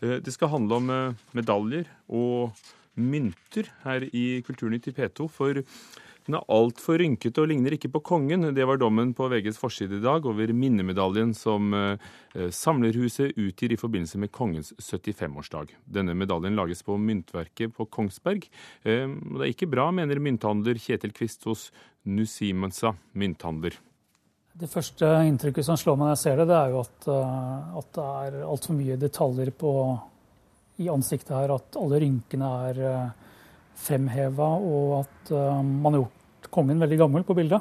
Det skal handle om medaljer og mynter her i Kulturnytt i P2. For den er altfor rynkete og ligner ikke på kongen. Det var dommen på VGs forside i dag over minnemedaljen som eh, Samlerhuset utgir i forbindelse med kongens 75-årsdag. Denne medaljen lages på myntverket på Kongsberg. Eh, det er ikke bra, mener mynthandler Kjetil Kvist hos Nusimensa mynthandler. Det første inntrykket som slår meg når jeg ser det, det er jo at, eh, at det er altfor mye detaljer på, i ansiktet her. At alle rynkene er fremheva, og at man har gjort kongen veldig gammel på bildet.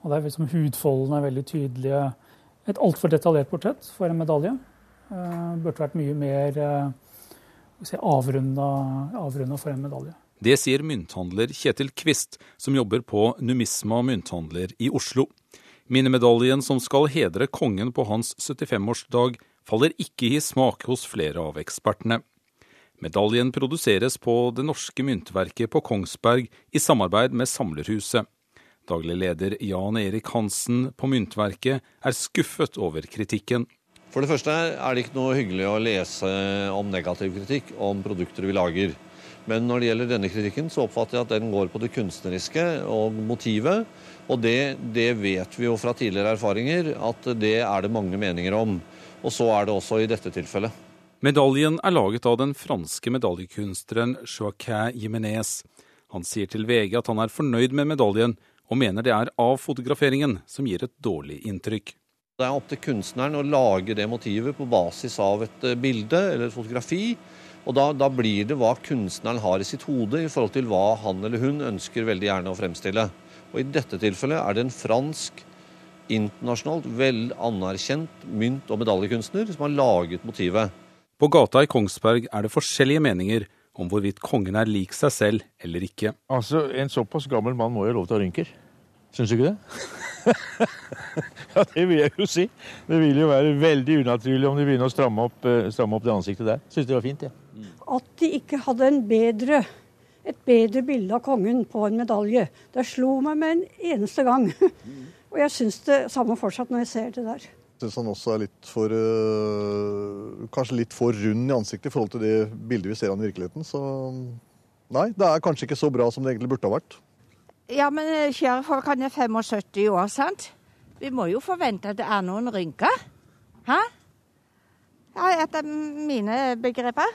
Og det er liksom Hudfoldene er veldig tydelige. Et altfor detaljert portrett for en medalje. Det burde vært mye mer si, avrunda for en medalje. Det sier mynthandler Kjetil Kvist, som jobber på Numisma mynthandler i Oslo. Minnemedaljen som skal hedre kongen på hans 75-årsdag, faller ikke i smak hos flere av ekspertene. Medaljen produseres på det norske myntverket på Kongsberg i samarbeid med Samlerhuset. Daglig leder Jan Erik Hansen på Myntverket er skuffet over kritikken. For det første er det ikke noe hyggelig å lese om negativ kritikk om produkter vi lager. Men når det gjelder denne kritikken, så oppfatter jeg at den går på det kunstneriske og motivet. Og det, det vet vi jo fra tidligere erfaringer at det er det mange meninger om. Og så er det også i dette tilfellet. Medaljen er laget av den franske medaljekunstneren Joaquin Jimenez. Han sier til VG at han er fornøyd med medaljen, og mener det er avfotograferingen som gir et dårlig inntrykk. Det er opp til kunstneren å lage det motivet på basis av et eh, bilde eller et fotografi. Og da, da, blir det hva kunstneren har i sitt hode i forhold til hva han eller hun ønsker veldig gjerne å fremstille. Og I dette tilfellet er det en fransk, internasjonalt vel anerkjent mynt- og medaljekunstner som har laget motivet. På gata i Kongsberg er det forskjellige meninger om hvorvidt kongen er lik seg selv eller ikke. Altså, En såpass gammel mann må jo ha lov til å ha rynker. Syns du ikke det? ja, det vil jeg jo si. Det vil jo være veldig unaturlig om de begynner å stramme opp, eh, stramme opp det ansiktet der. Syns det var fint, jeg. Ja. At de ikke hadde en bedre, et bedre bilde av kongen på en medalje. Det slo meg med en eneste gang. Og jeg syns det samme fortsatt når jeg ser det der Jeg syns han også er litt for øh, Kanskje litt for rund i ansiktet i forhold til det bildet vi ser han i virkeligheten. Så nei, det er kanskje ikke så bra som det egentlig burde ha vært. Ja, men eh, kjære folk, han er 75 år, sant? Vi må jo forvente at det er noen rynker. Hæ? Ja, etter mine begreper.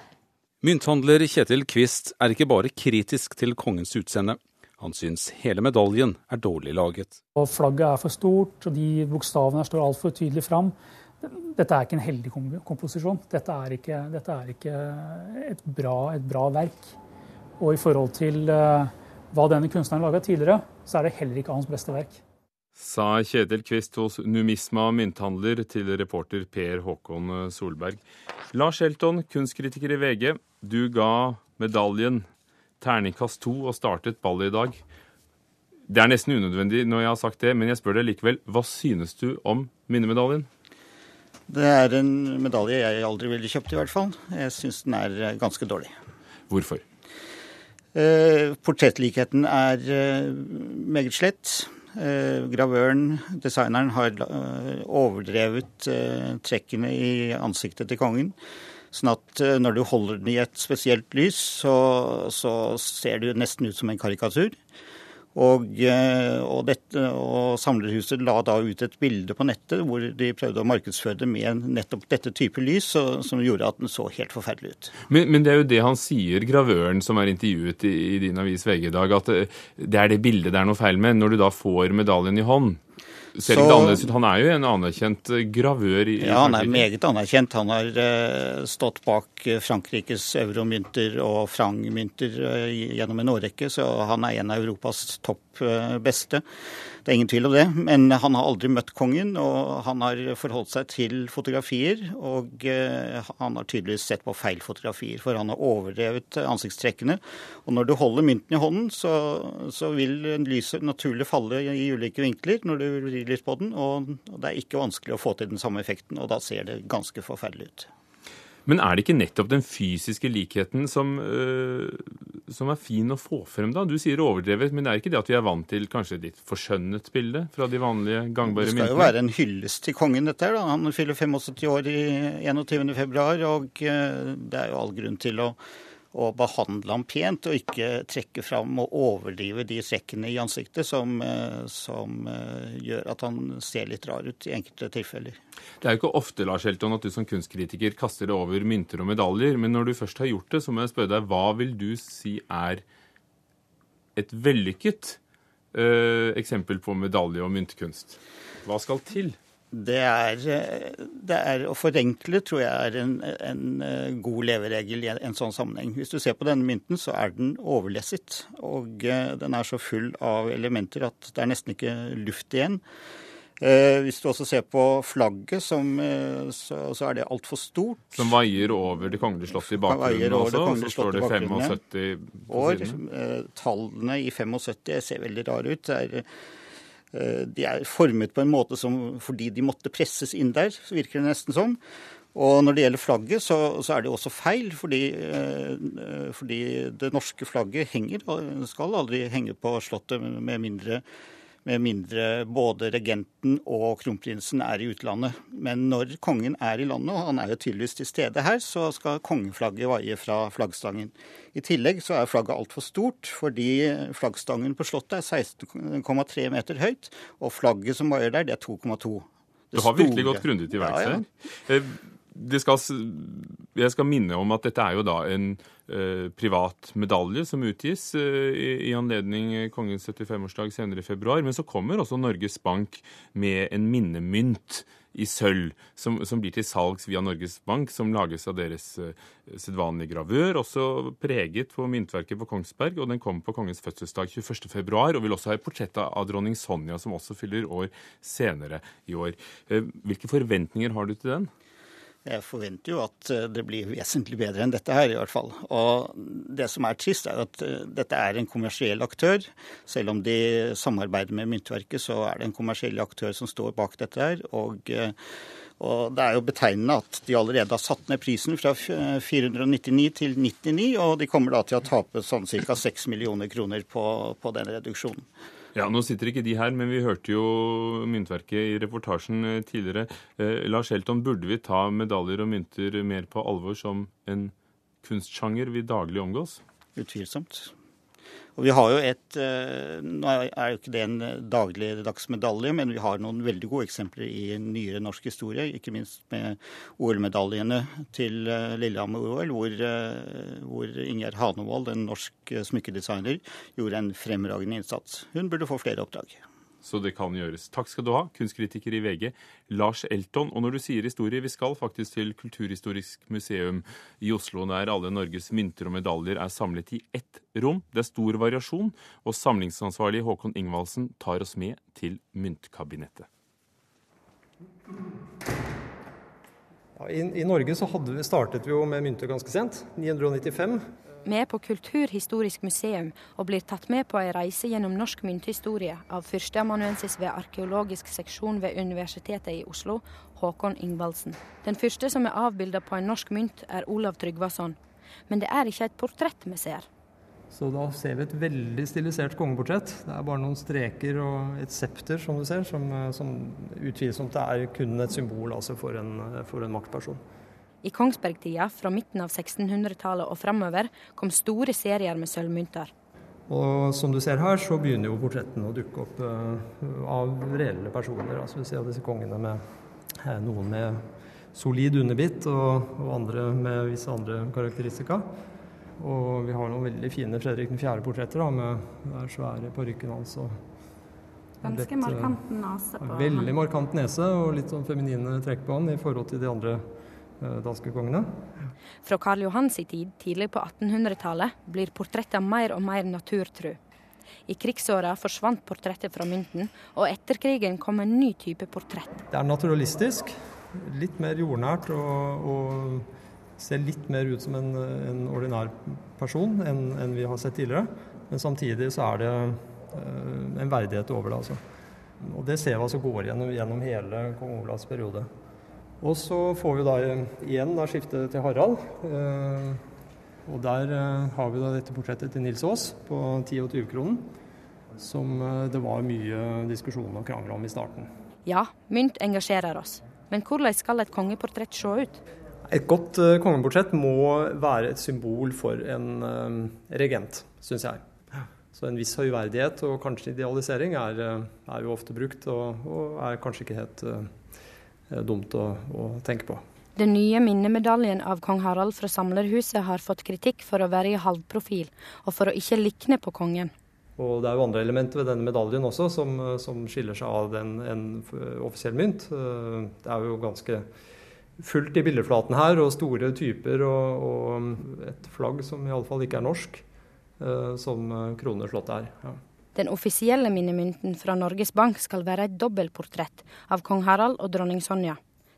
Mynthandler Kjetil Kvist er ikke bare kritisk til kongens utseende. Han syns hele medaljen er dårlig laget. Og Flagget er for stort, og de bokstavene står altfor tydelig fram. Dette er ikke en heldig komposisjon. Dette er ikke, dette er ikke et, bra, et, bra, verk. Og i forhold til uh, hva denne kunstneren laga tidligere, så er det heller ikke hans beste verk. Sa Kjetil Kvist hos Numisma mynthandler til reporter Per Håkon Solberg. Lars Helton, kunstkritiker i VG. Du ga medaljen terningkast to og startet ballet i dag. Det er nesten unødvendig når jeg har sagt det, men jeg spør deg likevel. Hva synes du om minnemedaljen? Det er en medalje jeg aldri ville kjøpt, i hvert fall. Jeg syns den er eh, ganske dårlig. Hvorfor? Eh, portrettlikheten er eh, meget slett. Eh, gravøren, designeren, har eh, overdrevet eh, trekkene i ansiktet til kongen. Sånn at når du holder den i et spesielt lys, så, så ser det nesten ut som en karikatur. Og, eh, og, dette, og, Samlerhuset la da ut et bilde på nettet hvor de prøvde å markedsføre det med nettopp dette type lys, så, som gjorde at den så helt forferdelig ut. Men, men, det er jo det han sier, gravøren som er intervjuet i, i din avis VG i dag, at eh, det er det bildet det er noe feil med. Når du da får medaljen i hånd, ser ikke det annerledes ut. Han er jo en anerkjent eh, gravør i, Ja, han er meget anerkjent. Han har uh, stått bak eh, Frankrikes euromynter og frangmynter gjennom en årrekke, så han er en av Europas topp beste. Det er ingen tvil om det. Men han har aldri møtt kongen, og han har forholdt seg til fotografier. Og han har tydeligvis sett på feil fotografier, for han har overdrevet ansiktstrekkene. Og når du holder mynten i hånden, så, så vil lyset naturlig falle i ulike vinkler når du vrir litt på den, og det er ikke vanskelig å få til den samme effekten, og da ser det ganske forferdelig ut. Men er det ikke nettopp den fysiske likheten som øh, som er fin å få frem da? Du sier overdrevet, men det er ikke det at vi er vant til kanskje et litt forskjønnet bilde fra de vanlige gangbare myntene? Det skal jo være en hyllest til kongen, dette her. da. Han fyller 75 år i 21.2, og eh, det er jo all grunn til å å behandle ham pent, og ikke trekke fram og overdrive de trekkene i ansiktet som, eh, som, eh, gjør at han ser litt rar ut i enkelte tilfeller. Det er jo ikke ofte Lars Helton, at du som kunstkritiker kaster det over mynter og medaljer, men når du først har gjort det, så må jeg spørre deg, hva vil du si er et vellykket eh, eksempel på medalje- og myntkunst? Hva skal til? Det er, det er, Å forenkle tror jeg er en, en, eh, god leveregel i en sånn sammenheng. Hvis du ser på denne mynten, så er den overlesset. Og eh, den er så full av elementer at det er nesten ikke luft igjen. Eh, hvis du også ser på flagget, som, så, så, er det altfor stort. Som vaier over Det kongelige slottet i bakgrunnen også, og så står det 75 på år. Tallene i 75 ser veldig rare ut. Det er Eh, de er formet på en måte som fordi de måtte presses inn der, så virker det nesten sånn. Og når det gjelder flagget, så, så er det også feil, fordi, eh, fordi, det norske flagget henger, skal aldri henge på Slottet med mindre med mindre både regenten og kronprinsen er i utlandet. Men når kongen er i landet, og han er jo tydeligvis til stede her, så skal kongeflagget vaie fra flaggstangen. I tillegg så er flagget altfor stort, fordi flaggstangen på Slottet er 16,3 meter høyt, og flagget som vaier der, det er 2,2. Du har virkelig gått grundig til verks her. Ja, ja. Eh, skal, jeg skal minne om at dette er jo da en Eh, privat medalje som utgis eh, i, anledning kongens 75-årsdag senere i februar. Men så kommer også Norges Bank med en minnemynt i sølv, som, som, blir til salgs via Norges Bank, som lages av deres uh, sedvanlige gravør, også preget på myntverket på Kongsberg, og den kommer på kongens fødselsdag 21.2, og vil også ha et portrett av dronning Sonja, som også fyller år senere i år. Hvilke forventninger har du til den? Jeg forventer jo at eh, det blir vesentlig bedre enn dette her, i hvert fall. Og det som er trist, er at eh, dette er en kommersiell aktør. Selv om de samarbeider med Myntverket, så er det en kommersiell aktør som står bak dette her. Og, eh, og det er jo betegnende at de allerede har satt ned prisen fra 499 til 99, og de kommer da til å tape sånn ca. 6 millioner kroner på, på den reduksjonen. Ja, Nå sitter ikke de her, men vi hørte jo Myntverket i reportasjen eh, tidligere. Eh, Lars Helton, burde vi ta medaljer og mynter mer på alvor som en kunstsjanger vi daglig omgås? Utvilsomt. Og vi har jo et eh, Nå er jo ikke det en dagligdags medalje, men vi har noen veldig gode eksempler i nyere norsk historie. Ikke minst med OL-medaljene til eh, Lillehammer-OL, hvor, eh, hvor Ingjerd Hanevold, en norsk smykkedesigner, gjorde en fremragende innsats. Hun burde få flere oppdrag så det kan gjøres. Takk skal du ha, kunstkritiker i VG, Lars Elton. Og når du sier historie, vi skal faktisk til Kulturhistorisk museum i Oslo, der alle Norges mynter og medaljer er samlet i ett rom. Det er stor variasjon, og samlingsansvarlig Håkon Ingvaldsen tar oss med til myntkabinettet. Ja, i, i, Norge så vi, startet vi jo med mynter ganske sent, 995. Er på Kulturhistorisk museum og blir tatt med på ei reise gjennom norsk mynthistorie av førsteamanuensis ved arkeologisk seksjon ved Universitetet i Oslo, Håkon Ingvaldsen. Den første som er avbilda på en norsk mynt, er Olav Tryggvason. Men det er ikke et portrett vi ser. Så da ser vi et veldig stilisert kongeportrett. Det er bare noen streker og et septer, som du ser, som, som utvilsomt er kun et symbol altså for, en, for en maktperson. I Kongsbergtida, fra midten av 1600-tallet og framover, kom store serier med sølvmynter. Og som du ser her, så begynner jo portrettene å dukke opp uh, av reelle personer. Altså Vi ser disse kongene med uh, noen med solid underbitt, og, og, andre med visse andre karakteristika. Og vi har noen veldig fine Fredrik 4.-portretter med den svære parykken hans. og Ganske markant nese på Veldig markant nese og litt sånn feminine trekk på han i forhold til de andre Eh, danskekongene. Fra Karl Johans tid tidlig på 1800-tallet blir portrettene mer og mer naturtru. I krigsåra forsvant portrettet fra mynten, og etter krigen kom en ny type portrett. Det er naturalistisk, litt mer jordnært og, og ser litt mer ut som en, en ordinær person enn, enn, vi har sett tidligere. Men samtidig så er det uh, en verdighet over det. altså. Og det ser vi altså går gjennom, gjennom hele kong Olavs periode. Og så får vi da igjen da skifte til Harald. Eh, Og der eh, har vi da dette portrettet til Nils Aas på 10- og 20-kronen, som eh, det var mye diskusjon og krangel om i starten. Ja, mynt engasjerer oss. Men hvordan skal et kongeportrett se ut? Et godt kongeportrett må være et symbol for en regent, syns jeg. Så en viss høyverdighet og kanskje idealisering er, er jo ofte brukt, og, og, er kanskje ikke helt dumt å, å tenke på. Den nye minnemedaljen av kong Harald fra Samlerhuset har fått kritikk for å være i halvprofil, og for å ikke likne på kongen. Og Det er jo andre elementer ved denne medaljen også som, som skiller seg av den, en offisiell mynt. Det er jo ganske fullt i bildeflaten her, og store typer og, og et flagg som iallfall ikke er norsk, som kroneslottet er. Ja. Den offisielle minnemynten fra Norges Bank skal være et dobbeltportrett av kong Harald og dronning Sonja.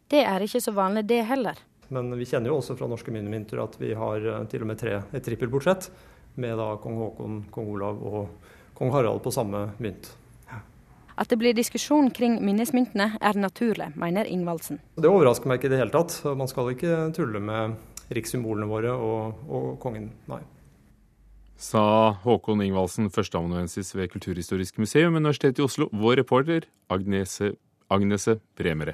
Det er ikke så vanlig, det heller. Men vi kjenner jo også fra norske minnemynter at vi har til og med tre, et trippelportrett med da kong Haakon, kong Olav og kong Harald på samme mynt. At det blir diskusjon kring minnesmyntene er naturlig, mener Ingvaldsen. Det overrasker meg ikke i det hele tatt. Man skal ikke tulle med rikssymbolene våre og, og kongen, nei. Sa Håkon Ingvaldsen, førsteamanuensis ved Kulturhistorisk museum, Universitetet i Oslo. Vår reporter Agnese, Agnese Bremere.